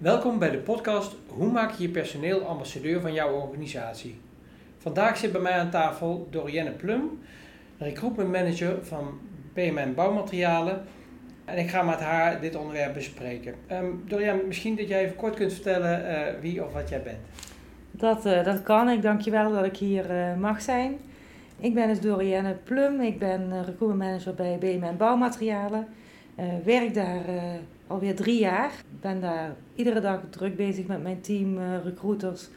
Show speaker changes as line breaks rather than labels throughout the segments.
Welkom bij de podcast Hoe maak je je personeel ambassadeur van jouw organisatie? Vandaag zit bij mij aan tafel Dorienne Plum, recruitment manager van PMN Bouwmaterialen. En ik ga met haar dit onderwerp bespreken. Um, Dorienne, misschien dat jij even kort kunt vertellen uh, wie of wat jij bent.
Dat, uh, dat kan ik. Dankjewel dat ik hier uh, mag zijn. Ik ben dus Dorienne Plum. Ik ben recruitment manager bij BMN Bouwmaterialen. werk daar alweer drie jaar. Ik ben daar iedere dag druk bezig met mijn team uh, recruiters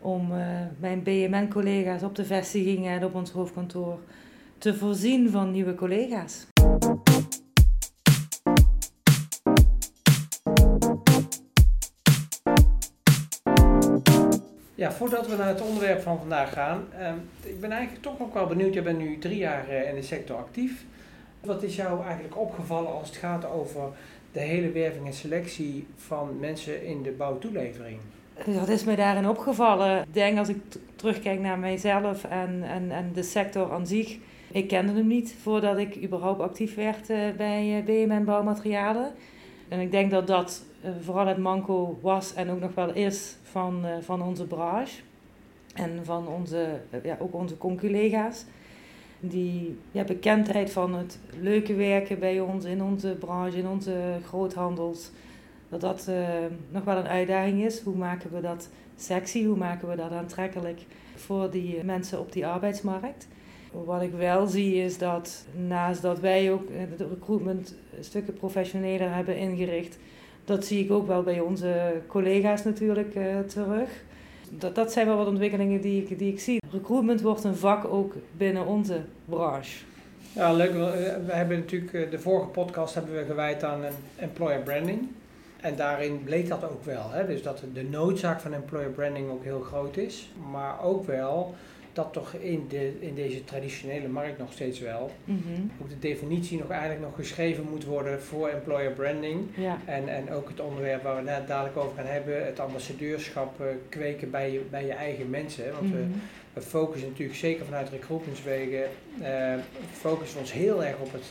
om uh, mijn BMN-collega's op de vestigingen en op ons hoofdkantoor te voorzien van nieuwe collega's.
Ja, voordat we naar het onderwerp van vandaag gaan, uh, ik ben eigenlijk toch ook wel benieuwd. Je bent nu drie jaar uh, in de sector actief. Wat is jou eigenlijk opgevallen als het gaat over de hele werving en selectie van mensen in de bouwtoelevering?
Dat is me daarin opgevallen. Ik denk als ik terugkijk naar mijzelf en, en, en de sector aan zich. Ik kende hem niet voordat ik überhaupt actief werd uh, bij uh, BMN Bouwmaterialen. En ik denk dat dat uh, vooral het manco was en ook nog wel is van, van onze branche. En van onze, ja, ook onze conculega's die ja, bekendheid van het leuke werken bij ons in onze branche, in onze groothandels, dat dat uh, nog wel een uitdaging is. Hoe maken we dat sexy? Hoe maken we dat aantrekkelijk voor die mensen op die arbeidsmarkt? Wat ik wel zie is dat naast dat wij ook het recruitment stukken professioneler hebben ingericht, dat zie ik ook wel bij onze collega's natuurlijk uh, terug dat, dat zijn wel wat ontwikkelingen die ik, die ik zie. Recruitment wordt een vak ook binnen onze branche.
Ja, leuk. We hebben natuurlijk eh, de vorige podcast hebben we gewijd aan employer branding. En daarin bleek dat ook wel. Hè? Dus dat de noodzaak van employer branding ook heel groot is. Maar ook wel dat toch in, de, in deze traditionele markt nog steeds wel. Mm Ook de definitie nog eigenlijk nog geschreven moet worden voor employer branding. Ja. En, en ook het onderwerp waar we het dadelijk over gaan hebben, het ambassadeurschap uh, kweken bij je, bij je eigen mensen. Want we, mhm. we, focussen natuurlijk zeker vanuit recruitmentswegen, uh, focussen we ons heel erg op het,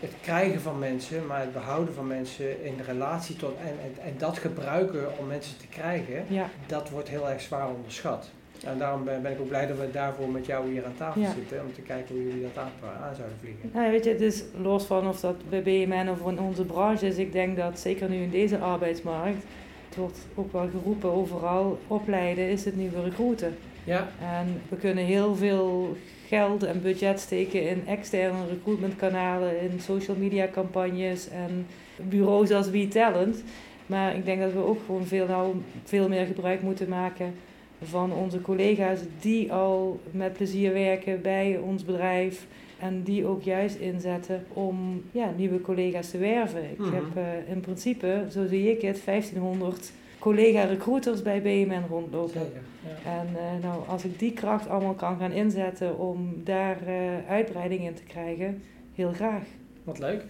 het krijgen van mensen, maar het behouden van mensen in relatie tot en, en, en dat gebruiken om mensen te krijgen, ja. dat wordt heel erg zwaar onderschat. En daarom ben, ik ook blij dat we daarvoor met jou hier aan tafel zitten. Om te kijken hoe jullie dat aan, aan zouden vliegen.
Nou, weet je, het is los van of dat bij BMN of in onze branche is. Ik denk dat zeker nu in deze arbeidsmarkt. Het wordt ook wel geroepen overal. Opleiden is het nieuwe recruiten. Ja. En we kunnen heel veel geld en budget steken in externe recruitmentkanalen, in social media campagnes en bureaus als WeTalent. Maar ik denk dat we ook gewoon veel, nou, veel meer gebruik moeten maken van onze collega's die al met plezier werken bij ons bedrijf. En die ook juist inzetten om ja, nieuwe collega's te werven. Ik mhm. heb uh, in principe, zo zie ik het, 1500 collega-recruiters bij BMN rondlopen. ja. En uh, nou, als ik die kracht allemaal kan gaan inzetten om daar uh, uitbreiding in te krijgen, heel graag.
Wat leuk.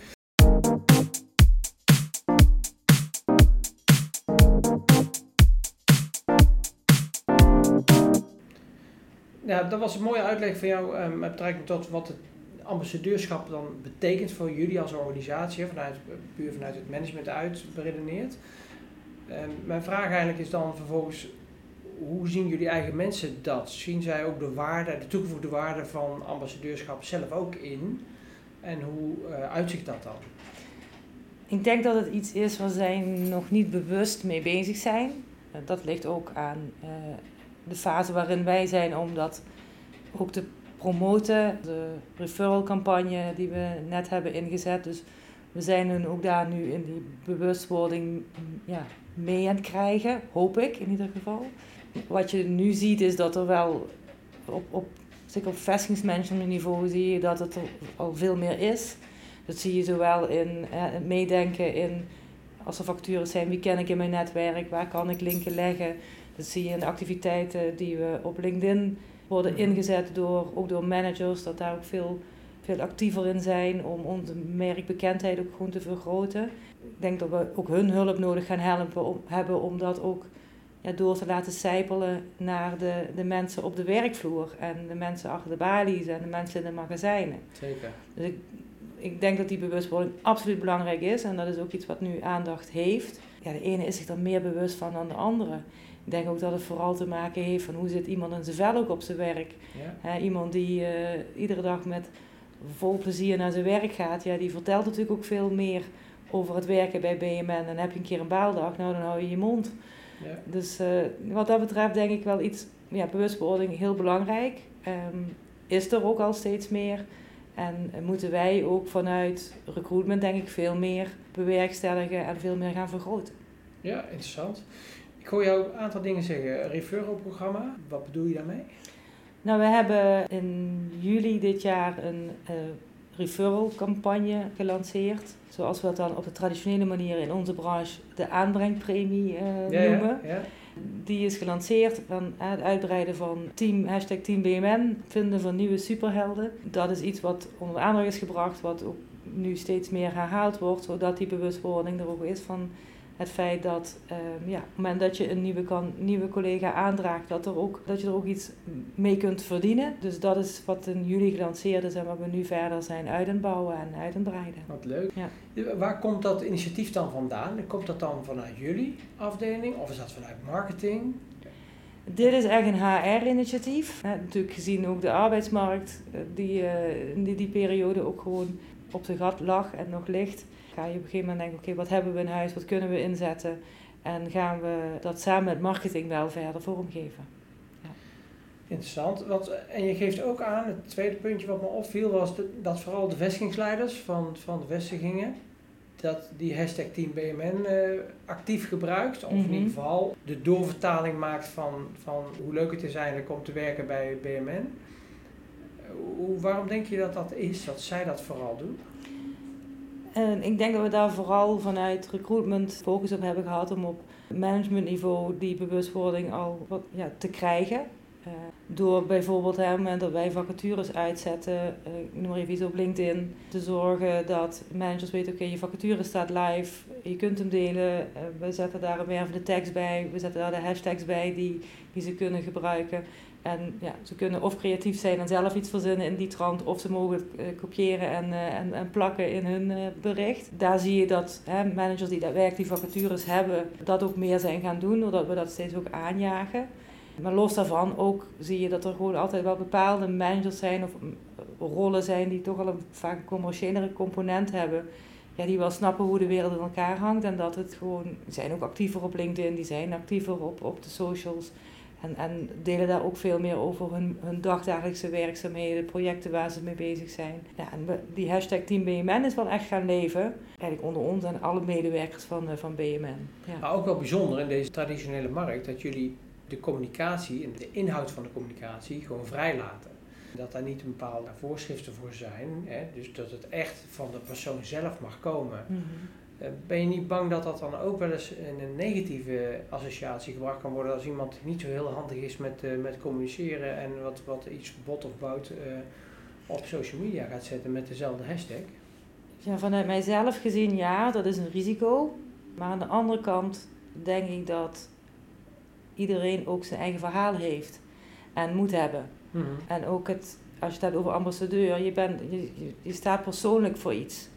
Ja, dat was een mooie uitleg van jou um, met betrekking tot wat het ambassadeurschap dan betekent voor jullie als organisatie, vanuit, puur vanuit het management uit beredeneerd. Mijn vraag eigenlijk is dan vervolgens, hoe zien jullie eigen mensen dat? Zien zij ook de waarde, de toegevoegde waarde van ambassadeurschap zelf ook in? En hoe uh, dat dan?
Ik denk dat het iets is waar zij nog niet bewust mee bezig zijn. Dat ligt ook aan de fase waarin wij zijn om dat ook te promoten. De referral campagne die we net hebben ingezet. Dus we zijn hun ook daar nu in die bewustwording ja, mee aan het krijgen, hoop ik in ieder geval. Wat je nu ziet is dat er wel op, op, zeker op vestigingsmanagementniveau zie je dat het al veel meer is. Dat zie je zowel in eh, het meedenken in als er factures zijn, wie ken ik in mijn netwerk, waar kan ik linken leggen. Dat zie je in de activiteiten die we op LinkedIn worden mhm. ingezet door, ook door managers, dat daar ook veel, veel actiever in zijn om onze merkbekendheid ook gewoon te vergroten. Ik denk dat we ook hun hulp nodig gaan helpen om, hebben om dat ook ja, door te laten sijpelen naar de, de mensen op de werkvloer en de mensen achter de balies en de mensen in de magazijnen.
Zeker.
Dus ik, ik denk dat die bewustwording absoluut belangrijk is en dat is ook iets wat nu aandacht heeft. ja, de ene is zich er meer bewust van dan de andere. Ik denk ook dat het vooral te maken heeft van hoe zit iemand in zijn vel ook op zijn werk.
Ja.
iemand die eh, iedere dag met vol plezier naar zijn werk gaat, ja, die vertelt natuurlijk ook veel meer over het werken bij BMN. En heb je een keer een baaldag, nou dan hou je je mond.
Ja.
Dus eh, wat dat betreft denk ik wel iets, ja, bewustwording heel belangrijk. Ehm, is er ook al steeds meer. En moeten wij ook vanuit recruitment denk ik veel meer bewerkstelligen en veel meer gaan vergroten.
Ja, interessant. Ik hoor jou een aantal dingen zeggen. Referral-programma, wat bedoel je daarmee?
Nou, we hebben in juli dit jaar een uh, referral campagne gelanceerd. Zoals we dat dan op de traditionele manier in onze branche de aanbrengpremie uh, noemen.
Ja, ja.
Die is gelanceerd van het uitbreiden van team, hashtag Team BMN, vinden van nieuwe superhelden. Dat is iets wat onder de aandacht is gebracht, wat ook nu steeds meer herhaald wordt, zodat die bewustwording er ook is van het feit dat um, ja, op het moment dat je een nieuwe, kan, nieuwe collega aandraagt, dat, er ook, dat je er ook iets mee kunt verdienen. Dus dat is wat in juli gelanceerd is en wat we nu verder zijn uit en bouwen en uit en breiden.
Wat leuk.
Ja.
Waar komt dat initiatief dan vandaan? Komt dat dan vanuit jullie afdeling of is dat vanuit marketing?
Dit is echt een HR-initiatief. Natuurlijk gezien ook de arbeidsmarkt, eh, die in die, die periode ook gewoon op de gat lag en nog ligt ga je op een gegeven moment denken, oké, wat hebben we in huis, wat kunnen we inzetten? En gaan we dat samen met marketing wel verder vormgeven. Ja.
Interessant. Want, en je geeft ook aan, het tweede puntje wat me opviel was dat vooral de vestigingsleiders van, van de vestigingen, dat die hashtag Team BMN uh, actief gebruikt. Of in
Mhm.
ieder geval de doorvertaling maakt van, van hoe leuk het is eigenlijk om te werken bij BMN. Hoe, waarom denk je dat dat is, dat zij dat vooral doen?
En ik denk dat we daar vooral vanuit recruitment focus op hebben gehad om op managementniveau die bewustwording al wat, ja, te krijgen. Uh, door bijvoorbeeld op het moment dat wij vacatures uitzetten, uh, ik noem maar even iets op LinkedIn, te zorgen dat managers weten, oké, je vacature staat live, je kunt hem delen, uh, we zetten daar een wervende tekst bij, we zetten daar de hashtags bij die, die ze kunnen gebruiken. En ja, ze kunnen of creatief zijn en zelf iets verzinnen in die trant, of ze mogen het uh, kopiëren en, uh, en, en, plakken in hun uh, bericht. Daar zie je dat hè, managers die daadwerkelijk die vacatures hebben, dat ook meer zijn gaan doen, doordat we dat steeds ook aanjagen. Maar los daarvan ook zie je dat er gewoon altijd wel bepaalde managers zijn of rollen zijn die toch al een vaak een commerciëlere component hebben. Ja, die wel snappen hoe de wereld in elkaar hangt en dat het gewoon, zijn ook actiever op LinkedIn, die zijn actiever op, op de socials. En, en delen daar ook veel meer over hun, hun dagdagelijkse werkzaamheden, projecten waar ze mee bezig zijn. Ja, en die hashtag Team BMN is wel echt gaan leven. Eigenlijk onder ons en alle medewerkers van, uh, van BMN. Ja.
Maar ook wel bijzonder in deze traditionele markt dat jullie de communicatie en de inhoud van de communicatie gewoon vrijlaten. Dat daar niet bepaalde voorschriften voor zijn, hè? dus dat het echt van de persoon zelf mag komen.
Mm -hmm.
Ben je niet bang dat dat dan ook wel eens in een negatieve associatie gebracht kan worden als iemand niet zo heel handig is met, uh, met communiceren en wat, wat iets bot of bout uh, op social media gaat zetten met dezelfde hashtag?
Ja, vanuit mijzelf gezien ja, dat is een risico. Maar aan de andere kant denk ik dat iedereen ook zijn eigen verhaal heeft en moet hebben.
Mm -hmm.
En ook het, als je het hebt over ambassadeur, je, bent, je, je staat persoonlijk voor iets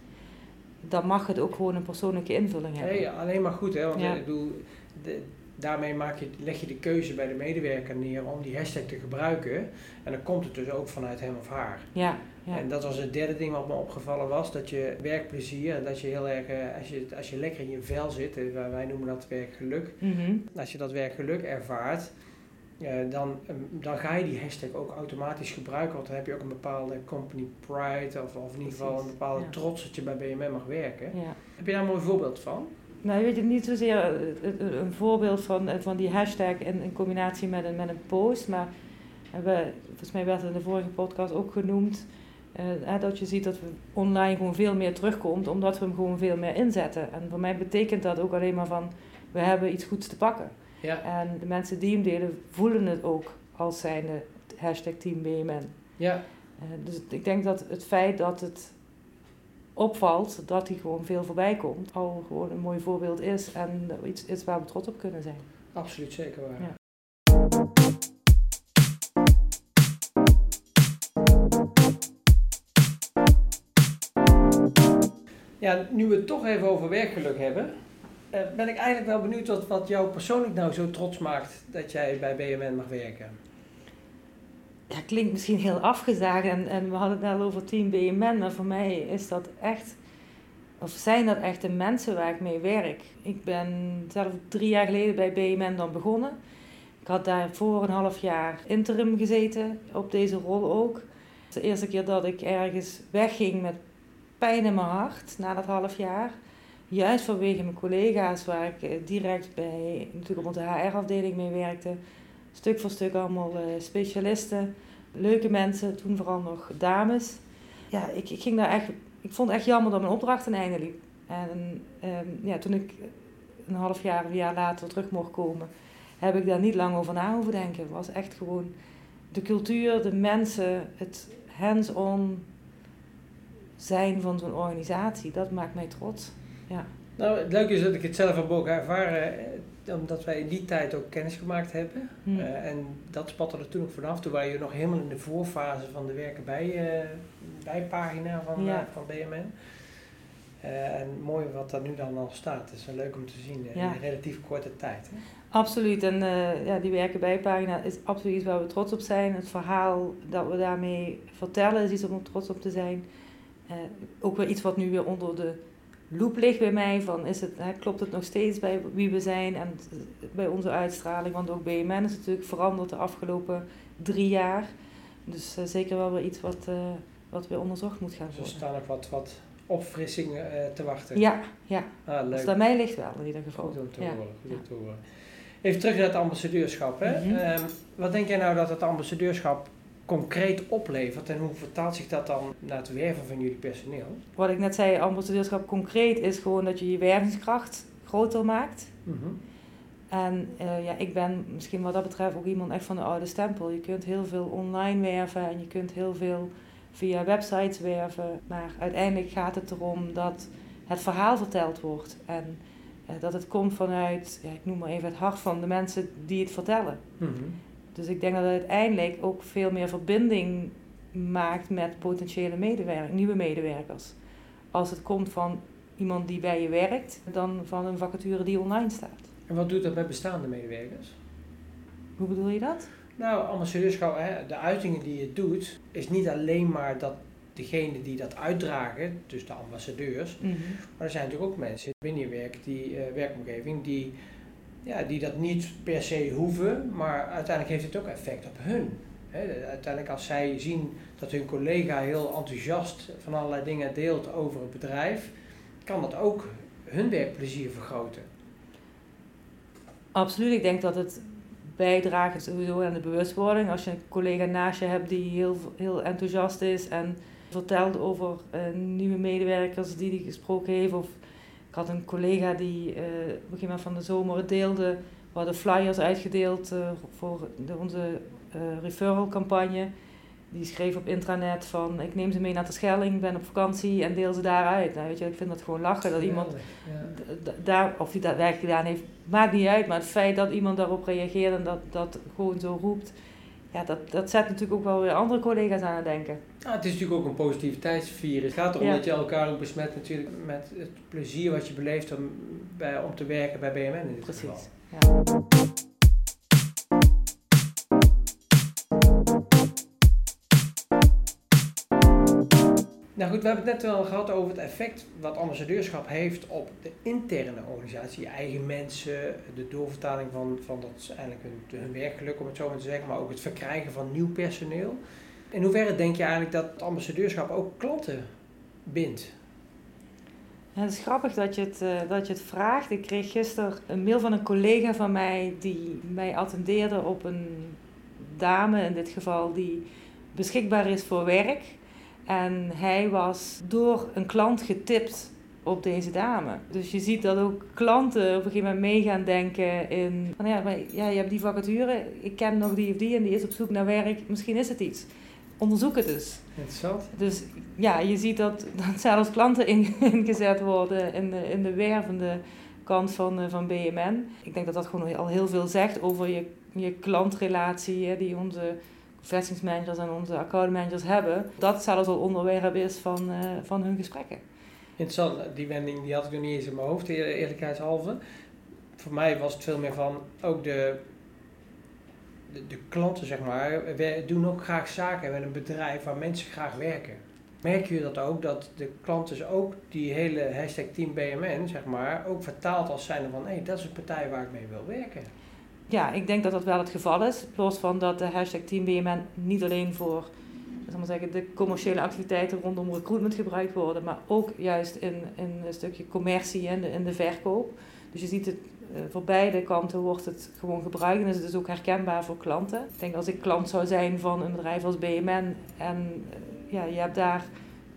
dan mag het ook gewoon een persoonlijke invulling hebben.
Nee, alleen maar goed, hè? Want
Ja.
ik bedoel, de, daarmee maak je, leg je de keuze bij de medewerker neer om die hashtag te gebruiken. En dan komt het dus ook vanuit hem of haar.
Ja, ja.
En dat was het derde ding wat me opgevallen was, dat je werkplezier, dat je heel erg, eh, als je, als je lekker in je vel zit, eh, wij noemen dat werkgeluk,
Mhm.
als je dat werkgeluk ervaart, dan, eh, dan ga je die hashtag ook automatisch gebruiken, want dan heb je ook een bepaalde company pride of, of in ieder geval een bepaalde
ja.
trots dat je bij BMM mag werken.
ja.
Heb je daar een mooi voorbeeld van?
Nou, weet je, niet zozeer eh, een, een voorbeeld van, eh, van die hashtag in, in combinatie met een, met een post, maar we, volgens mij werd het in de vorige podcast ook genoemd, eh, dat je ziet dat we online gewoon veel meer terugkomt, omdat we hem gewoon veel meer inzetten. En voor mij betekent dat ook alleen maar van, we hebben iets goeds te pakken.
Ja,
En de mensen die hem delen, voelen het ook als zijnde hashtag Team BMN.
ja.
Eh, dus ik denk dat het feit dat het opvalt, dat hij gewoon veel voorbij komt, al gewoon een mooi voorbeeld is en iets is waar we trots op kunnen zijn.
absoluut zeker waar.
Ja.
Ja, nu we het toch even over werkgeluk hebben, eh, ben ik eigenlijk wel benieuwd wat, wat jou persoonlijk nou zo trots maakt dat jij bij BMN mag werken.
Ja, klinkt misschien heel afgezaagd en, en we hadden het net over Team BMN, maar voor mij is dat echt, of zijn dat echt de mensen waar ik mee werk. Ik ben zelf drie jaar geleden bij BMN dan begonnen. Ik had daar voor een half jaar interim gezeten, op deze rol ook. De eerste keer dat ik ergens wegging met pijn in mijn hart, na dat half jaar. Juist vanwege mijn collega's, waar ik eh, direct bij, natuurlijk op onze HR-afdeling mee werkte. Stuk voor stuk allemaal eh, specialisten, leuke mensen, toen vooral nog dames. Ja, ik, ik ging daar echt, ik vond het echt jammer dat mijn opdracht ten einde liep. En ehm, ja, toen ik een half jaar, een jaar later terug mocht komen, heb ik daar niet lang over na hoeven denken. Het was echt gewoon de cultuur, de mensen, het hands-on zijn van zo'n organisatie. Dat maakt mij trots. Ja.
Nou, het leuke is dat ik het zelf heb ook ervaren, eh, omdat wij in die tijd ook kennis gemaakt hebben.
Hm.
Eh, en dat spatte er toen ook vanaf. Toen waren je nog helemaal in de voorfase van de werken bij, eh, bijpagina van,
Ja.
van BMN. En mooi wat er nu dan al staat. Het is wel leuk om te zien
Ja.
in een relatief korte tijd. Hè?
Absoluut. En ja, die werken bijpagina is absoluut iets waar we trots op zijn. Het verhaal dat we daarmee vertellen is iets om trots op te zijn. Ook weer iets wat nu weer onder de loep ligt bij mij. Van is het, hè, klopt het nog steeds bij wie we zijn en bij onze uitstraling? Want ook BMN is natuurlijk veranderd de afgelopen drie jaar. Dus eh, zeker wel weer iets wat, eh, wat weer onderzocht moet gaan
Dus er
worden.
staan ook wat, wat opfrissingen eh, te wachten.
Ja, ja.
Ah,
Dus dat mij ligt wel in ieder geval.
Goed om te
Ja.
horen. Goed om te horen. Even terug naar het ambassadeurschap. Hè?
Mhm.
Ehm, wat denk jij nou dat het ambassadeurschap concreet oplevert en hoe vertaalt zich dat dan naar het werven van jullie personeel?
Wat ik net zei, ambassadeurschap concreet is gewoon dat je je wervingskracht groter maakt.
Mhm.
En eh, ja, ik ben misschien wat dat betreft ook iemand echt van de oude stempel. Je kunt heel veel online werven en je kunt heel veel via websites werven. Maar uiteindelijk gaat het erom dat het verhaal verteld wordt. En eh, dat het komt vanuit, ja, ik noem maar even het hart van de mensen die het vertellen.
Mhm.
Dus ik denk dat het uiteindelijk ook veel meer verbinding maakt met potentiële medewerkers, nieuwe medewerkers. Als het komt van iemand die bij je werkt, dan van een vacature die online staat.
En wat doet dat met bestaande medewerkers?
Hoe bedoel je dat?
Nou, hè, de uitingen die je doet, is niet alleen maar dat degene die dat uitdragen, dus de ambassadeurs, maar er zijn natuurlijk ook mensen binnen je werk, die eh, werkomgeving, die, ja, die dat niet per se hoeven, maar uiteindelijk heeft het ook effect op hun. Uiteindelijk als zij zien dat hun collega heel enthousiast van allerlei dingen deelt over het bedrijf, kan dat ook hun werkplezier vergroten.
Absoluut, ik denk dat het bijdraagt sowieso aan de bewustwording. Als je een collega naast je hebt die heel, heel enthousiast is en vertelt over eh, nieuwe medewerkers die hij gesproken heeft. Of ik had een collega die gegeven moment van de zomer deelde, we hadden flyers uitgedeeld eh, voor de, onze eh, referral campagne. Die schreef op intranet van ik neem ze mee naar de Schelling, ben op vakantie en deel ze daaruit. Nou, weet je, ik vind dat gewoon lachen dat iemand
ja.
Daar, of hij dat werk gedaan heeft, maakt niet uit. Maar het feit dat iemand daarop reageert en dat, dat gewoon zo roept, ja, dat, dat zet natuurlijk ook wel weer andere collega's aan het denken.
Nou, het is natuurlijk ook een positiviteitsvirus. Het gaat erom
Ja.
dat je elkaar ook besmet natuurlijk met het plezier wat je beleeft om, bij, om te werken bij BMN in dit geval.
Ja.
Nou goed, we hebben het net wel gehad over het effect wat ambassadeurschap heeft op de interne organisatie. Je eigen mensen, de doorvertaling van, van dat eigenlijk hun, werkgeluk om het zo maar te zeggen, maar ook het verkrijgen van nieuw personeel. In hoeverre denk je eigenlijk dat ambassadeurschap ook klanten bindt?
Het is grappig dat je, het, eh, dat je het vraagt. Ik kreeg gisteren een mail van een collega van mij die mij attendeerde op een dame in dit geval die beschikbaar is voor werk. En hij was door een klant getipt op deze dame. Dus je ziet dat ook klanten op een gegeven moment mee gaan denken in... Van ja, maar ja, je hebt die vacature, ik ken nog die of die en die is op zoek naar werk. Misschien is het iets. Onderzoek het dus.
Interessant.
Dus ja, je ziet dat, dat zelfs klanten in- ingezet worden in de, in de wervende kant van, eh, van BMN. Ik denk dat dat gewoon al heel veel zegt over je, je klantrelatie hè, die onze vestingsmanagers en onze accountmanagers hebben. Dat zelfs al onderwerp is van, eh, van hun gesprekken.
Interessant, die wending die had ik nog niet eens in mijn hoofd, eerlijkheidshalve. Voor mij was het veel meer van ook de, de, de klanten, zeg maar, we doen ook graag zaken met een bedrijf waar mensen graag werken. Merk je dat ook, dat de klanten dus ook die hele hashtag Team BMN, zeg maar, ook vertaald als zijn van, hé, hey, dat is een partij waar ik mee wil werken.
Ja, ik denk dat dat wel het geval is. Los van dat de hashtag Team BMN niet alleen voor maar zeggen, de commerciële activiteiten rondom recruitment gebruikt worden, maar ook juist in, in een stukje commercie en de, in de verkoop. Dus je ziet het uh, voor beide kanten wordt het gewoon gebruikt en is het dus ook herkenbaar voor klanten. Ik denk als ik klant zou zijn van een bedrijf als BMN en uh, ja, je hebt daar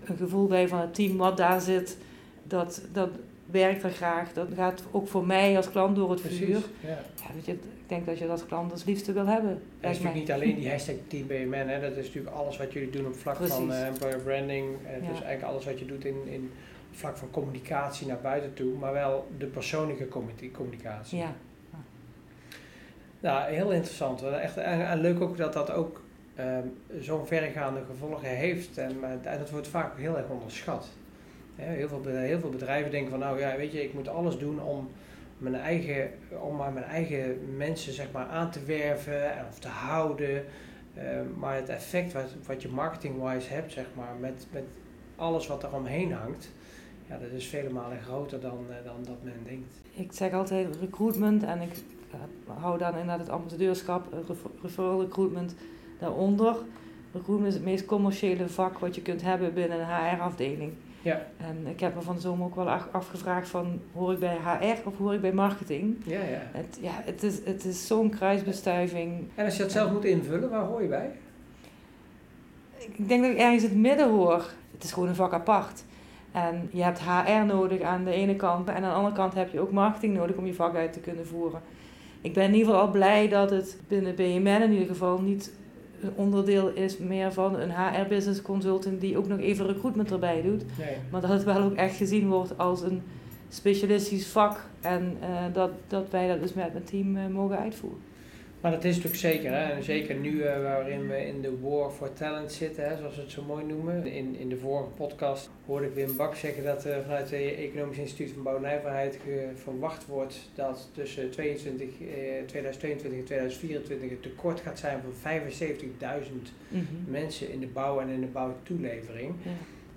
een gevoel bij van het team wat daar zit, dat, dat werkt er graag. Dat gaat ook voor mij als klant door het
Precies,
vuur.
ja.
Ja, weet je, ik denk dat je dat klant als liefste wil hebben.
Het is
mij.
natuurlijk niet alleen die hashtag Team BMN, hè. dat is natuurlijk alles wat jullie doen op vlak van
Precies.
eh, employer branding. eh,
Ja.
Dus eigenlijk alles wat je doet in, in vlak van communicatie naar buiten toe, maar wel de persoonlijke commu- communicatie.
Ja,
Nou, heel interessant. Echt, en, en leuk ook dat dat ook ehm, zo'n verregaande gevolgen heeft. En, maar- en dat wordt vaak heel erg onderschat. Heel, veel, heel veel bedrijven denken van, nou ja, weet je, ik moet alles doen om mijn eigen, om maar mijn eigen mensen zeg maar, aan te werven en of te houden. Ehm, maar het effect wat, wat je marketing-wise hebt, zeg maar, met, met alles wat er omheen hangt, ja, dat is vele malen groter dan, eh, dan dat men denkt.
ik zeg altijd recruitment en ik eh, hou dan inderdaad het ambassadeurschap, eh, refer- referral recruitment daaronder. Recruitment is het meest commerciële vak wat je kunt hebben binnen een HR-afdeling.
Ja,
En ik heb me van de zomer ook wel af- afgevraagd van, hoor ik bij HR of hoor ik bij marketing?
ja, ja.
Het, ja, het is, het is zo'n kruisbestuiving.
En als je dat zelf moet invullen, waar hoor je bij?
Ik denk dat ik ergens het midden hoor. Het is gewoon een vak apart. En je hebt HR nodig aan de ene kant. En aan de andere kant heb je ook marketing nodig om je vak uit te kunnen voeren. Ik ben in ieder geval al blij dat het binnen BMN in ieder geval niet onderdeel is meer van een HR business consultant die ook nog even recruitment erbij doet.
Nee.
Maar dat het wel ook echt gezien wordt als een specialistisch vak. En eh, dat, dat wij dat dus met mijn team eh, mogen uitvoeren.
Maar dat is natuurlijk zeker, hè? en zeker nu eh, waarin we in de war for talent zitten, hè, zoals we het zo mooi noemen. In, in de vorige podcast hoorde ik Wim Bak zeggen dat er vanuit het Economisch Instituut van Bouw en Nijverheid verwacht wordt dat tussen 22, eh, 2022 en 2024 het tekort gaat zijn van 75.000
Mhm.
mensen in de bouw en in de bouwtoelevering.
Ja.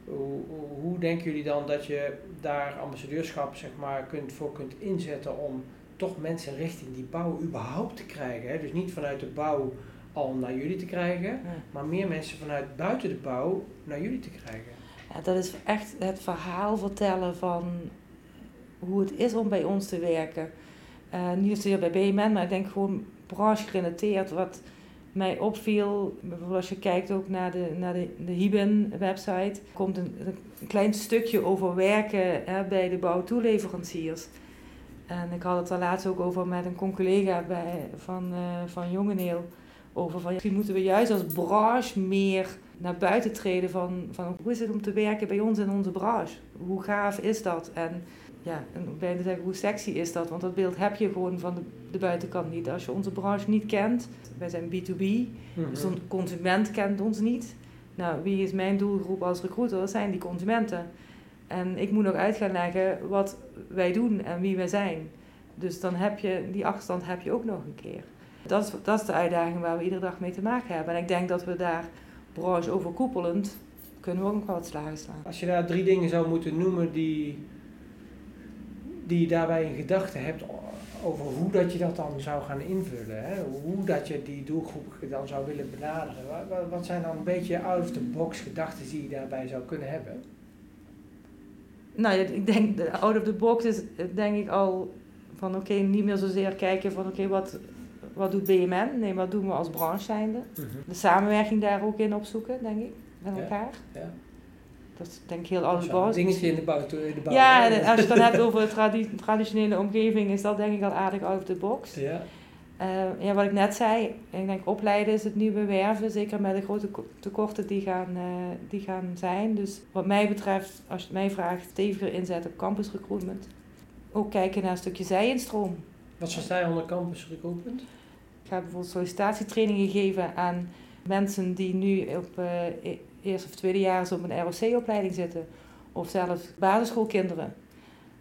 Hoe, hoe, hoe denken jullie dan dat je daar ambassadeurschap zeg maar, kunt, voor kunt inzetten om toch mensen richting die bouw überhaupt te krijgen? Hè? Dus niet vanuit de bouw al naar jullie te krijgen,
Ja.
maar meer mensen vanuit buiten de bouw naar jullie te krijgen.
Ja, dat is echt het verhaal vertellen van hoe het is om bij ons te werken. Eh, niet zozeer bij BMN, maar ik denk gewoon branche gerelateerd. Wat mij opviel, bijvoorbeeld als je kijkt ook naar de, naar de, de Hiben website, komt een, een klein stukje over werken hè, bij de bouwtoeleveranciers. En ik had het er laatst ook over met een collega bij, van, eh van Jongeneel. Over van, misschien moeten we juist als branche meer naar buiten treden van, van hoe is het om te werken bij ons in onze branche? Hoe gaaf is dat? En ja, en bijna zeggen, hoe sexy is dat? Want dat beeld heb je gewoon van de, de buitenkant niet. Als je onze branche niet kent, wij zijn B2B, dus de consument kent ons niet. Nou, wie is mijn doelgroep als recruiter? Dat zijn die consumenten. En ik moet nog uit gaan wat wij doen en wie wij zijn. Dus dan heb je, die achterstand heb je ook nog een keer. Dat is, dat is de uitdaging waar we iedere dag mee te maken hebben. En ik denk dat we daar branche overkoepelend, kunnen we ook nog wel wat slagen slaan.
Als je daar drie dingen zou moeten noemen die, die je daarbij in gedachten hebt over hoe dat je dat dan zou gaan invullen, hè? hoe dat je die doelgroep dan zou willen benaderen. Wat, wat- zijn dan een beetje out-of-the-box gedachten die je daarbij zou kunnen hebben?
Nou, ja, ik denk, de out of the box is denk ik al van oké, niet meer zozeer kijken van oké, wat, wat doet BMN? Nee, wat doen we als branche zijnde? De samenwerking daar ook in opzoeken, denk ik, met
Ja.
elkaar.
Ja.
Dat is denk ik heel out of the box.
dingetje in de bouw. in de bouw
Ja, en als je het dan hebt over de tradi- traditionele omgeving, is dat denk ik al aardig out of the box.
Ja.
Eh, ja, wat ik net zei, ik denk opleiden is het nieuwe werven, zeker met de grote ko- tekorten die gaan, eh, die gaan zijn. Dus wat mij betreft, als je het mij vraagt, steviger inzet op campus recruitment. Ook kijken naar een stukje zijinstroom.
Wat versta je onder campus recruitment?
Ik ga bijvoorbeeld sollicitatietrainingen geven aan mensen die nu op eh, e- eerste of tweede jaar op een ROC-opleiding zitten. of zelfs basisschoolkinderen.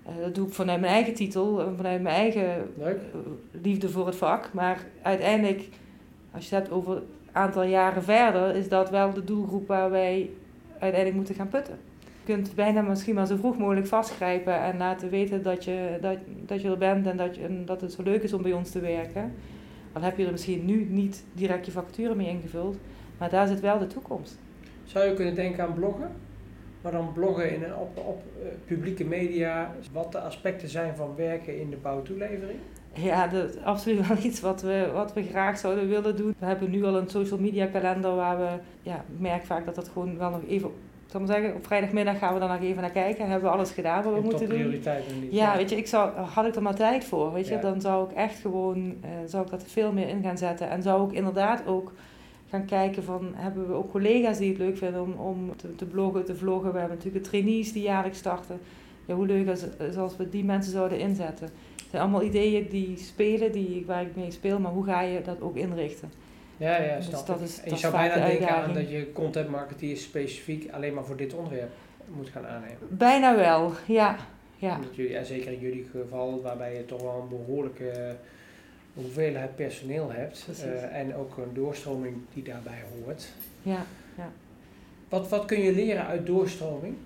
Uh, dat doe ik vanuit mijn eigen titel, en vanuit mijn eigen
Leuk.
liefde voor het vak. Maar uiteindelijk, als je het hebt over een aantal jaren verder, is dat wel de doelgroep waar wij uiteindelijk moeten gaan putten. Je kunt bijna misschien maar zo vroeg mogelijk vastgrijpen en laten weten dat je, dat, dat je er bent en dat, je, en dat het zo leuk is om bij ons te werken. Dan heb je er misschien nu niet direct je vacature mee ingevuld, maar daar zit wel de toekomst.
Zou je kunnen denken aan bloggen? Maar dan bloggen in een, op, op uh, publieke media, wat de aspecten zijn van werken in de bouwtoelevering?
Ja, dat is absoluut wel iets wat we, wat we graag zouden willen doen. We hebben nu al een social media kalender waar we, ja, ik merk vaak dat dat gewoon wel nog even, zal maar zeggen, op vrijdagmiddag gaan we dan nog even naar kijken en hebben we alles gedaan wat we moeten doen.
Niet,
ja, weet je, ik zou, had ik er maar tijd voor, weet je, ja. dan zou ik echt gewoon, uh, zou ik dat veel meer in gaan zetten en zou ik inderdaad ook gaan kijken van, hebben we ook collega's die het leuk vinden om, om te, te bloggen, te vloggen. We hebben natuurlijk de trainees die jaarlijks starten. Ja, hoe leuk is als we die mensen zouden inzetten. Het zijn allemaal ideeën die spelen, die, waar ik mee speel, maar hoe ga je dat ook inrichten?
Ja, ja, dus dat is, en je zou bijna denken aan dat je content marketeer specifiek alleen maar voor dit onderwerp moet gaan aannemen.
Bijna wel, ja. ja.
Omdat jullie, ja zeker in jullie geval, waarbij je toch wel een behoorlijke hoeveelheid personeel hebt uh, en ook een doorstroming die daarbij hoort.
Ja, ja.
Wat, wat kun je leren uit doorstroming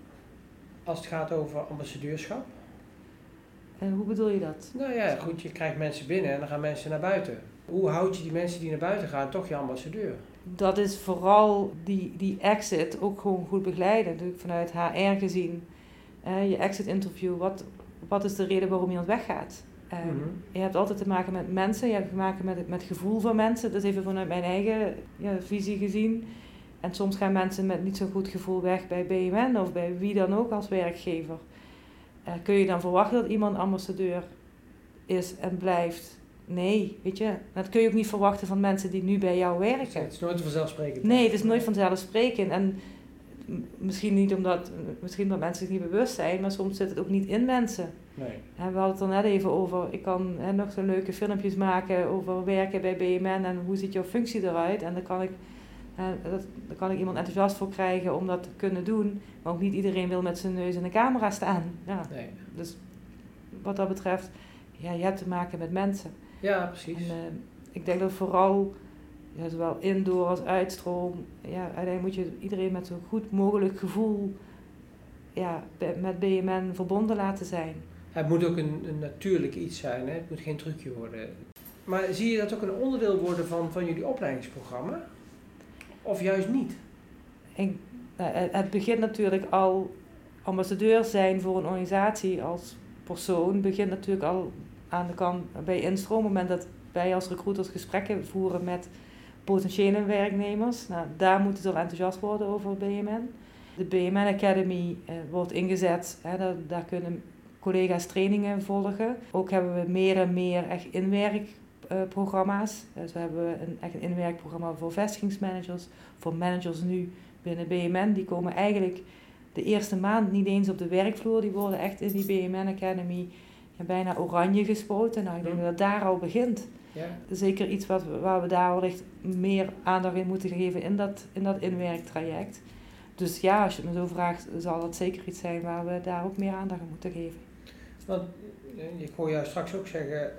als het gaat over ambassadeurschap?
En hoe bedoel je dat?
Nou ja, goed, je krijgt mensen binnen en dan gaan mensen naar buiten. Hoe houd je die mensen die naar buiten gaan toch je ambassadeur?
Dat is vooral die, die exit ook gewoon goed begeleiden. Natuurlijk vanuit HR gezien. Uh, je exit interview, wat, wat is de reden waarom iemand weggaat? Mm Je hebt altijd te maken met mensen, je hebt te maken met het met gevoel van mensen. Dat is even vanuit mijn eigen ja, visie gezien. En soms gaan mensen met niet zo'n goed gevoel weg bij BMN of bij wie dan ook als werkgever. Uh, kun je dan verwachten dat iemand ambassadeur is en blijft? Nee, weet je, dat kun je ook niet verwachten van mensen die nu bij jou werken.
Het is nooit vanzelfsprekend.
Nee, het is nooit vanzelfsprekend. En misschien niet omdat, misschien omdat mensen zich niet bewust zijn, maar soms zit het ook niet in mensen.
Nee.
we hadden het er net even over, ik kan hè, nog zo'n leuke filmpjes maken over werken bij BMN en hoe ziet jouw functie eruit. En dan kan ik, dat, dan kan ik iemand enthousiast voor krijgen om dat te kunnen doen. Maar ook niet iedereen wil met zijn neus in de camera staan. Ja.
Nee.
Dus wat dat betreft, ja, je hebt te maken met mensen.
Ja, precies.
En, uh, ik denk dat vooral ja, zowel indoor als uitstroom. Ja, uiteindelijk moet je iedereen met zo goed mogelijk gevoel ja, met BMN verbonden laten zijn.
Het moet ook een, een natuurlijk iets zijn, hè? het moet geen trucje worden. Maar zie je dat ook een onderdeel worden van, van jullie opleidingsprogramma? Of juist niet?
Nou, het begint natuurlijk al, ambassadeur zijn voor een organisatie als persoon, begint natuurlijk al aan de kant bij instroom. Op het moment dat wij als recruiters gesprekken voeren met potentiële werknemers. Nou, daar moeten ze al enthousiast worden over BMN. De BMN Academy eh, wordt ingezet. Hè, daar, daar kunnen collega's trainingen volgen. Ook hebben we meer en meer echt inwerkprogramma's. Dus we hebben een, echt een inwerkprogramma voor vestigingsmanagers, voor managers nu binnen BMN. Die komen eigenlijk de eerste maand niet eens op de werkvloer. Die worden echt in die BMN Academy ja, bijna oranje gespoten. Nou, ik denk dat het daar al begint.
Ja.
Zeker iets wat, waar we daar wellicht meer aandacht in moeten geven in dat, in dat inwerktraject. Dus ja, als je het me zo vraagt, zal dat zeker iets zijn waar we daar ook meer aandacht aan moeten geven.
Want ik hoor jou straks ook zeggen,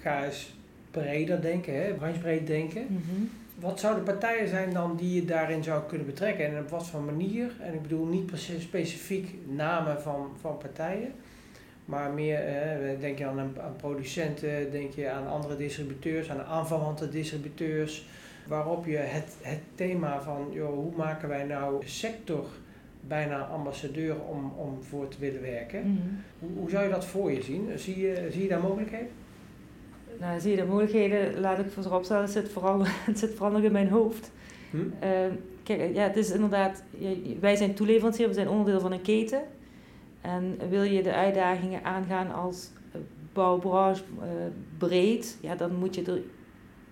ga eens breder denken, hè? branchebreed denken.
Mhm.
Wat zouden partijen zijn dan die je daarin zou kunnen betrekken en op wat voor manier? En ik bedoel niet precies specifiek namen van, van partijen, maar meer, eh, denk je aan, aan producenten, denk je aan andere distributeurs, aan aanverwante distributeurs, waarop je het, het thema van joh, hoe maken wij nou sector bijna ambassadeur om, om voor te willen werken.
Mhm.
hoe, hoe zou je dat voor je zien? Zie je, zie je daar mogelijkheden?
Nou, zie je de mogelijkheden, laat ik voorop stellen, het zit vooral, het zit vooral nog in mijn hoofd.
Hm?
Uh, kijk, ja, het is inderdaad, wij zijn toeleverancier, we zijn onderdeel van een keten. En wil je de uitdagingen aangaan als bouwbranche uh, breed, ja, dan moet je er,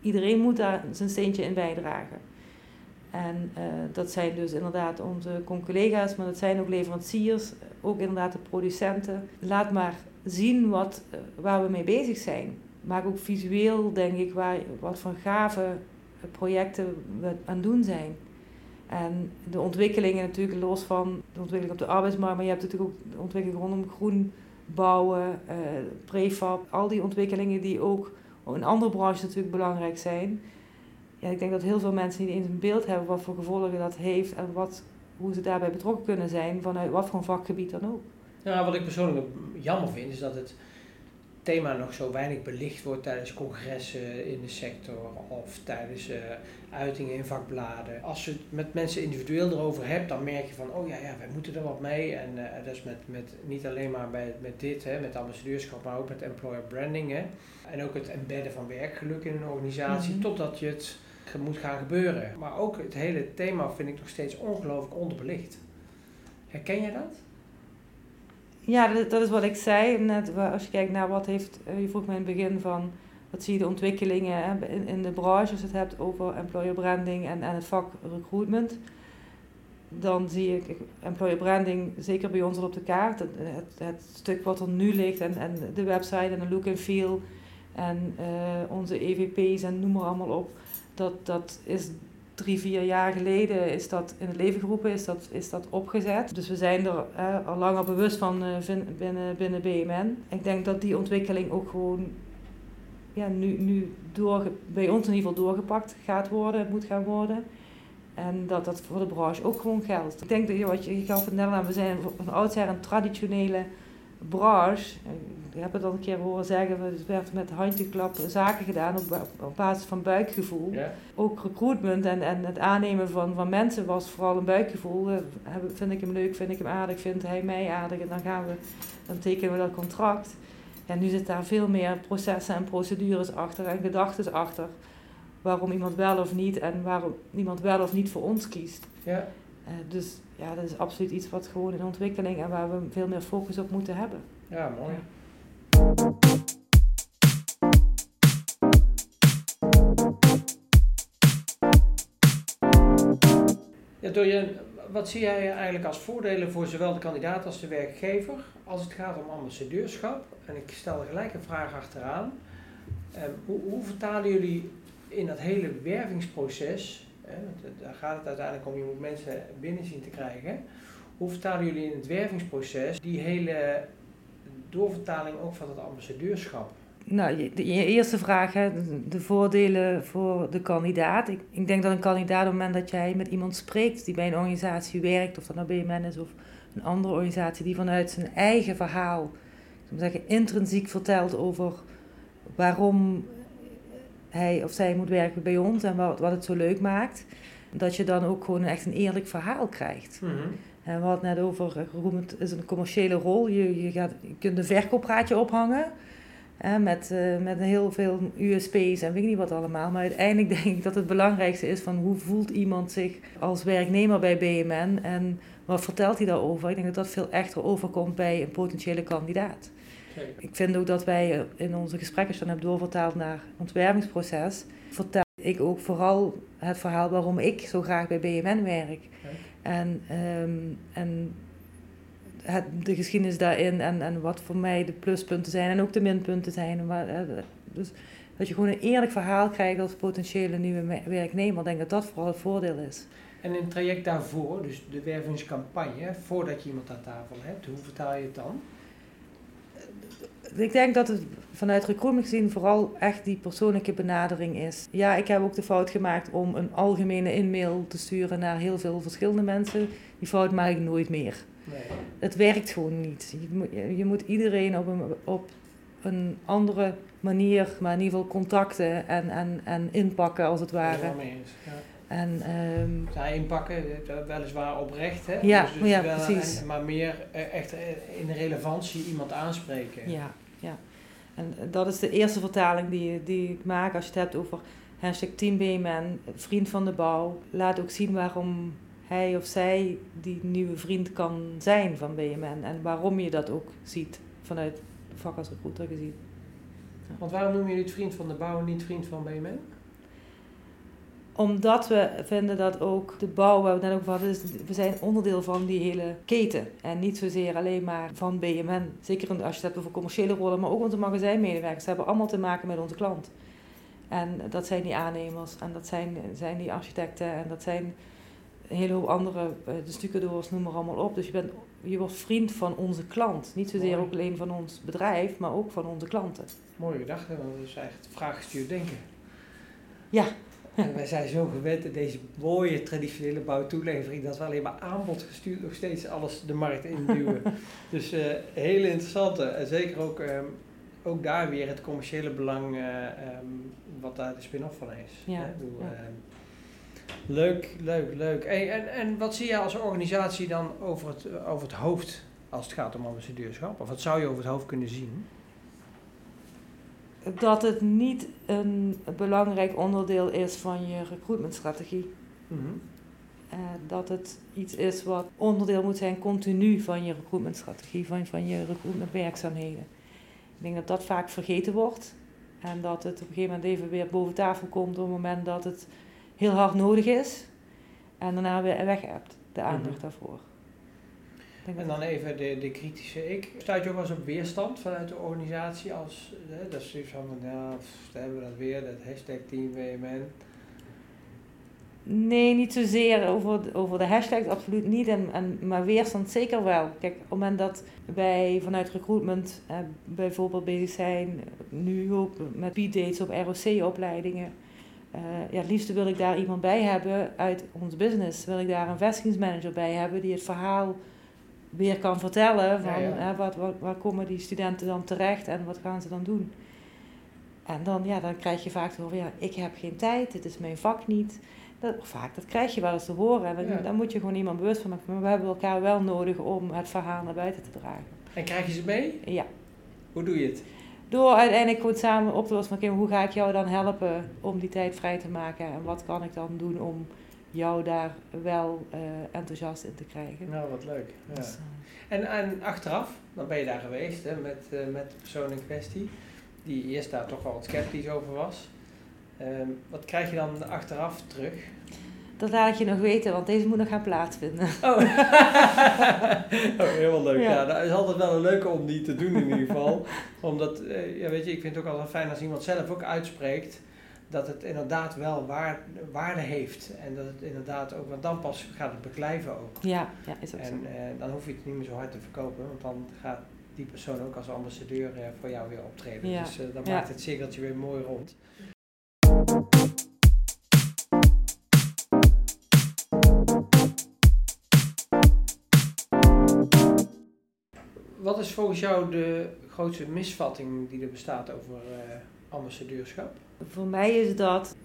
iedereen moet daar zijn steentje in bijdragen. En uh, dat zijn dus inderdaad onze collega's, maar dat zijn ook leveranciers, ook inderdaad de producenten. Laat maar zien wat, uh, waar we mee bezig zijn. Maak ook visueel, denk ik, waar, wat voor gave projecten we aan het doen zijn. En de ontwikkelingen natuurlijk los van de ontwikkeling op de arbeidsmarkt, maar je hebt natuurlijk ook de ontwikkeling rondom groen bouwen, uh, prefab, al die ontwikkelingen die ook in andere branches natuurlijk belangrijk zijn. Ja, ik denk dat heel veel mensen niet eens een beeld hebben wat voor gevolgen dat heeft en wat, hoe ze daarbij betrokken kunnen zijn vanuit wat voor een vakgebied dan ook.
Ja, wat ik persoonlijk jammer vind is dat het thema nog zo weinig belicht wordt tijdens congressen in de sector of tijdens uh, uitingen in vakbladen. Als je het met mensen individueel erover hebt, dan merk je van, oh ja, ja wij moeten er wat mee. En uh, dat is met, met, niet alleen maar bij, met dit, hè, met ambassadeurschap, maar ook met employer branding. Hè. En ook het embedden van werkgeluk in een organisatie, mm -hmm. totdat je het moet gaan gebeuren. Maar ook het hele thema vind ik nog steeds ongelooflijk onderbelicht. Herken je dat?
Ja, dat, is wat ik zei. Net, als je kijkt naar wat heeft, eh, je vroeg me in het begin van, wat zie je de ontwikkelingen in, in de branche, als je het hebt over employer branding en, en het vak recruitment. Dan zie ik employer branding zeker bij ons al op de kaart. Het, het, stuk wat er nu ligt en, en de website en de look and feel en uh, onze EVP's en noem maar allemaal op. Dat, dat is drie, vier jaar geleden is dat in het leven geroepen, is dat, is dat opgezet. Dus we zijn er eh, al langer bewust van uh, binnen, binnen BMN. Ik denk dat die ontwikkeling ook gewoon ja, nu, nu door, bij ons in ieder geval doorgepakt gaat worden, moet gaan worden. En dat dat voor de branche ook gewoon geldt. Ik denk dat je, wat je, je gaf het net we zijn van oudsher een traditionele branche. Ik heb het al een keer horen zeggen, er werd met handjeklap zaken gedaan op, op basis van buikgevoel. Ook recruitment en, en het aannemen van, van mensen was vooral een buikgevoel. Vind ik hem leuk, vind ik hem aardig, vindt hij mij aardig en dan gaan we, dan tekenen we dat contract. En nu zit daar veel meer processen en procedures achter en gedachten achter. Waarom iemand wel of niet en waarom iemand wel of niet voor ons kiest. Ja. Uh, dus ja, dat is absoluut iets wat gewoon in ontwikkeling en waar we veel meer focus op moeten hebben.
Ja, mooi. Ja. Door je, wat zie jij eigenlijk als voordelen voor zowel de kandidaat als de werkgever als het gaat om ambassadeurschap? En ik stel er gelijk een vraag achteraan. Um, hoe, hoe vertalen jullie in dat hele wervingsproces, daar gaat het uiteindelijk om, je moet mensen binnen zien te krijgen. Hoe vertalen jullie in het wervingsproces die hele doorvertaling ook van het ambassadeurschap?
Nou, je, eerste vraag, de voordelen voor de kandidaat. Ik, ik denk dat een kandidaat op het moment dat jij met iemand spreekt die bij een organisatie werkt, of dat nou BMN is of een andere organisatie, die vanuit zijn eigen verhaal, zeggen, intrinsiek vertelt over waarom hij of zij moet werken bij ons en wat, wat het zo leuk maakt, dat je dan ook gewoon echt een eerlijk verhaal krijgt. Mm en we hadden net over, het is een commerciële rol. Je, je, gaat, je kunt een verkooppraatje ophangen. Hè, met, uh, met heel veel USP's en weet ik niet wat allemaal. Maar uiteindelijk denk ik dat het belangrijkste is van hoe voelt iemand zich als werknemer bij BMN en wat vertelt hij daarover. Ik denk dat dat veel echter overkomt bij een potentiële kandidaat. Ik vind ook dat wij in onze gesprekken dan hebben doorvertaald naar het ontwerpingsproces. Vertel ik ook vooral het verhaal waarom ik zo graag bij BMN werk. En, um, en het, de geschiedenis daarin en, en wat voor mij de pluspunten zijn en ook de minpunten zijn. Maar, dus dat je gewoon een eerlijk verhaal krijgt als potentiële nieuwe werknemer. Ik denk dat dat vooral het voordeel is.
En in het traject daarvoor, dus de wervingscampagne, voordat je iemand aan tafel hebt, hoe vertaal je het dan?
Ik denk dat het vanuit recruitment gezien vooral echt die persoonlijke benadering is. Ja, ik heb ook de fout gemaakt om een algemene e-mail te sturen naar heel veel verschillende mensen. Die fout maak ik nooit meer. Nee. Het werkt gewoon niet. Je moet, je moet iedereen op een, op een andere manier, maar in ieder geval contacten en, en, en inpakken als het ware. Ja,
ja. En, um, ja, inpakken, weliswaar oprecht, hè?
Ja, dus, dus ja wel, precies.
En, maar meer eh, echt in relevantie iemand aanspreken.
Ja. En dat is de eerste vertaling die, die ik maak als je het hebt over hashtag Team vriend van de bouw. Laat ook zien waarom hij of zij die nieuwe vriend kan zijn van BMN en waarom je dat ook ziet vanuit de vak gezien.
Want waarom noem je het vriend van de bouw en niet vriend van BMN?
Omdat we vinden dat ook de bouw, waar we net over hadden, we zijn onderdeel van die hele keten. En niet zozeer alleen maar van BMN. Zeker als je het hebt over commerciële rollen, maar ook onze magazijnmedewerkers hebben allemaal te maken met onze klant. En dat zijn die aannemers en dat zijn, zijn die architecten en dat zijn een hele hoop andere, uh, de stucadoors, noem maar allemaal op. Dus je, bent, je wordt vriend van onze klant. Niet zozeer ook alleen van ons bedrijf, maar ook van onze klanten.
Mooie gedachte, want dat is eigenlijk vraaggestuurd denken.
Ja.
En wij zijn zo gewend in deze mooie traditionele bouwtoelevering dat we alleen maar aanbod gestuurd nog steeds alles de markt induwen. dus uh, hele interessante en zeker ook, um, ook daar weer het commerciële belang uh, um, wat daar de spin-off van is.
Ja. Bedoel, ja.
Uh, leuk, leuk, leuk. Hey, en, en wat zie je als organisatie dan over het, over het hoofd als het gaat om ambassadeurschap? Of wat zou je over het hoofd kunnen zien?
Dat het niet een belangrijk onderdeel is van je recruitmentstrategie.
Mm
uh, dat het iets is wat onderdeel moet zijn continu van je recruitmentstrategie, van, van je recruitmentwerkzaamheden. Ik denk dat dat vaak vergeten wordt en dat het op een gegeven moment even weer boven tafel komt op het moment dat het heel hard nodig is en daarna weer weg hebt, de aandacht mm -hmm. daarvoor.
En dan even de, de kritische ik. Stuit je ook wel eens op weerstand vanuit de organisatie als, hè, dat is van, ja, pff, hebben we dat weer, dat hashtag Team WMN.
Nee, niet zozeer over, over de hashtag, absoluut niet. En, en, maar weerstand zeker wel. Kijk, op het moment dat wij vanuit recruitment eh, bijvoorbeeld bezig zijn, nu ook met P-dates op ROC-opleidingen. Uh, ja, het liefste wil ik daar iemand bij hebben uit ons business. Wil ik daar een vestigingsmanager bij hebben die het verhaal weer kan vertellen van
Ja, ja.
Hè, wat, wat, waar komen die studenten dan terecht en wat gaan ze dan doen. En dan, ja, dan krijg je vaak te horen, ja, ik heb geen tijd, dit is mijn vak niet. Dat, vaak, dat krijg je wel eens te horen. En dan,
Ja.
moet je gewoon iemand bewust van maken. Maar we hebben elkaar wel nodig om het verhaal naar buiten te dragen.
En krijg je ze mee?
Ja.
Hoe doe je het?
Door uiteindelijk gewoon samen op te lossen van, hoe ga ik jou dan helpen om die tijd vrij te maken? En wat kan ik dan doen om jou daar wel eh, enthousiast in te krijgen?
Nou, wat leuk. Ja.
Dus, eh,
En, en achteraf, dan ben je daar geweest hè, met, eh, met de persoon in kwestie, die eerst daar toch wel wat sceptisch over was. Ehm, wat krijg je dan achteraf terug?
dat laat ik je nog weten, want deze moet nog gaan plaatsvinden.
Oh, oh helemaal leuk. Ja.
Ja.
dat is altijd wel een leuke om die te doen in ieder geval. Omdat, ja, weet je, ik vind het ook altijd fijn als iemand zelf ook uitspreekt dat het inderdaad wel waar, waarde heeft. En dat het inderdaad ook, want dan pas gaat het beklijven ook.
Ja, ja is ook zo.
En eh, dan hoef je het niet meer zo hard te verkopen, want dan gaat die persoon ook als ambassadeur eh, voor jou weer optreden.
Ja.
Dus eh, dan maakt het cirkeltje weer mooi rond. Wat is volgens jou de grootste misvatting die er bestaat over ambassadeurschap?
Voor mij is dat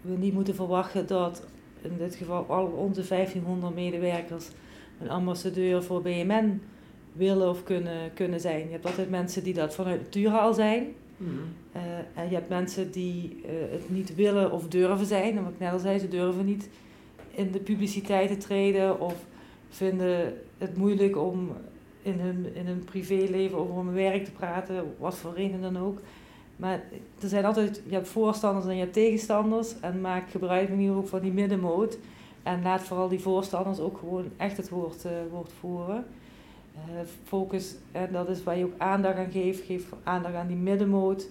we niet moeten verwachten dat in dit geval al onze 1500 medewerkers een ambassadeur voor BMN willen of kunnen, kunnen zijn. Je hebt altijd mensen die dat vanuit nature al zijn. Eh, en je hebt mensen die eh, het niet willen of durven zijn. En wat ik net al zei, ze durven niet in de publiciteit te treden of vinden het moeilijk om in hun, in hun privéleven over hun werk te praten, wat voor reden dan ook. Maar er zijn altijd, je hebt voorstanders en je hebt tegenstanders. En maak gebruik ook van die middenmoot. En laat vooral die voorstanders ook gewoon echt het woord, eh, woord voeren. Eh, focus, en dat is waar je ook aandacht aan geeft. Geef aandacht aan die middenmoot.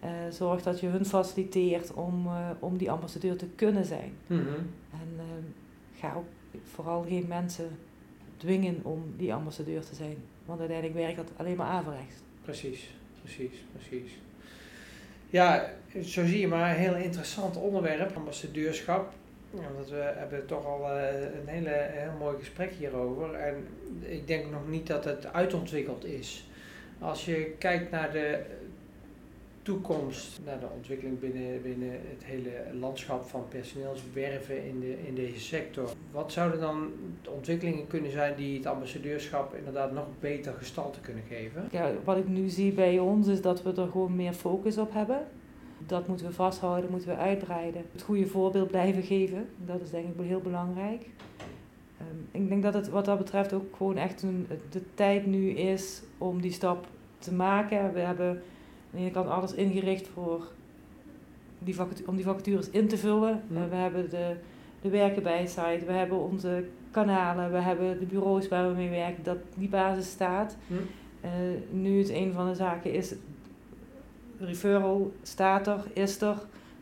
Eh, zorg dat je hun faciliteert om, om die ambassadeur te kunnen zijn.
Mhm.
En eh, ga ook vooral geen mensen dwingen om die ambassadeur te zijn. Want uiteindelijk werkt dat alleen maar averechts.
Precies, precies, precies. Ja, zo zie je maar een heel interessant onderwerp, ambassadeurschap. Want we hebben toch al eh, een hele, heel mooi gesprek hierover. En ik denk nog niet dat het uitontwikkeld is. Als je kijkt naar de toekomst, naar de ontwikkeling binnen, binnen het hele landschap van personeelswerven in, de, in deze sector. Wat zouden dan de ontwikkelingen kunnen zijn die het ambassadeurschap inderdaad nog beter gestalte kunnen geven?
Ja, wat ik nu zie bij ons is dat we er gewoon meer focus op hebben. Dat moeten we vasthouden, moeten we uitbreiden. Het goede voorbeeld blijven geven, dat is denk ik heel belangrijk. Ehm, ik denk dat het wat dat betreft ook gewoon echt een, de tijd nu is om die stap te maken. We hebben aan de ene kant alles ingericht voor die om die vacatures in te vullen.
Ja.
We hebben de, de werken bij site, we hebben onze kanalen, we hebben de bureaus waar we mee werken, dat die basis staat.
Hm?
Eh, nu het een van de zaken is, referral staat er, is er,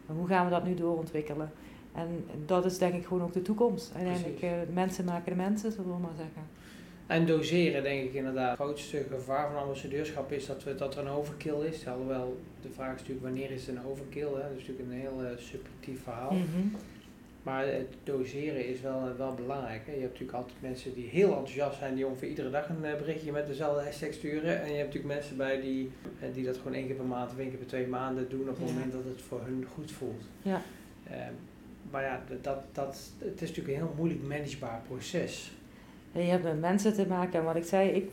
maar hoe gaan we dat nu doorontwikkelen? En dat is denk ik gewoon ook de toekomst. Uiteindelijk, uh, mensen maken de mensen, zullen we maar zeggen.
En doseren, denk ik inderdaad. Het grootste gevaar van ambassadeurschap is dat, we, dat er een overkill is. Alhoewel, de vraag is natuurlijk wanneer is het een overkill? Hè? Dat is natuurlijk een heel uh, subjectief verhaal.
Mhm.
Maar het doseren is wel, wel belangrijk. Hè? Je hebt natuurlijk altijd mensen die heel enthousiast zijn, die ongeveer iedere dag een uh, berichtje met dezelfde hashtag sturen. En je hebt natuurlijk mensen bij die, die dat gewoon één keer per maand of één keer per twee maanden doen op het
Ja.
moment dat het voor hun goed voelt.
Ja.
Ehm, maar ja, dat, dat, het is natuurlijk een heel moeilijk managebaar proces.
Je hebt met mensen te maken. En wat ik zei, ik,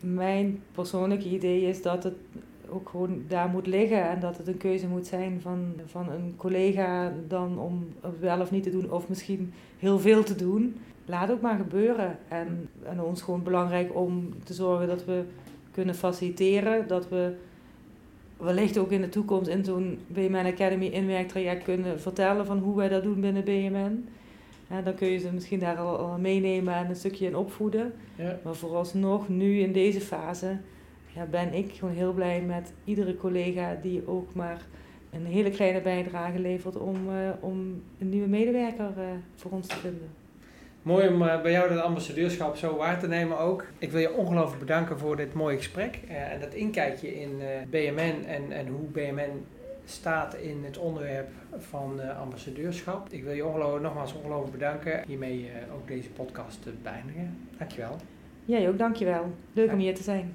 mijn persoonlijke idee is dat het ook gewoon daar moet liggen. En dat het een keuze moet zijn van, van een collega dan om wel of niet te doen. Of misschien heel veel te doen. Laat ook maar gebeuren. En, en ons gewoon belangrijk om te zorgen dat we kunnen faciliteren. Dat we wellicht ook in de toekomst in zo'n BMN Academy inwerktraject kunnen vertellen van hoe wij dat doen binnen BMN. Ja, dan kun je ze misschien daar al, al meenemen en een stukje in opvoeden.
Ja.
Maar vooralsnog, nu in deze fase, ja, ben ik gewoon heel blij met iedere collega die ook maar een hele kleine bijdrage levert om, eh, om een nieuwe medewerker eh, voor ons te vinden.
Mooi om eh, bij jou dat ambassadeurschap zo waar te nemen ook. Ik wil je ongelooflijk bedanken voor dit mooie gesprek en dat inkijkje in BMN en, en hoe BMN staat in het onderwerp van eh, ambassadeurschap. Ik wil je ongelooflijk, nogmaals ongelooflijk bedanken. Hiermee eh, ook deze podcast te beëindigen. Dankjewel.
Jij ook, dankjewel. Leuk
Ja.
om hier te zijn.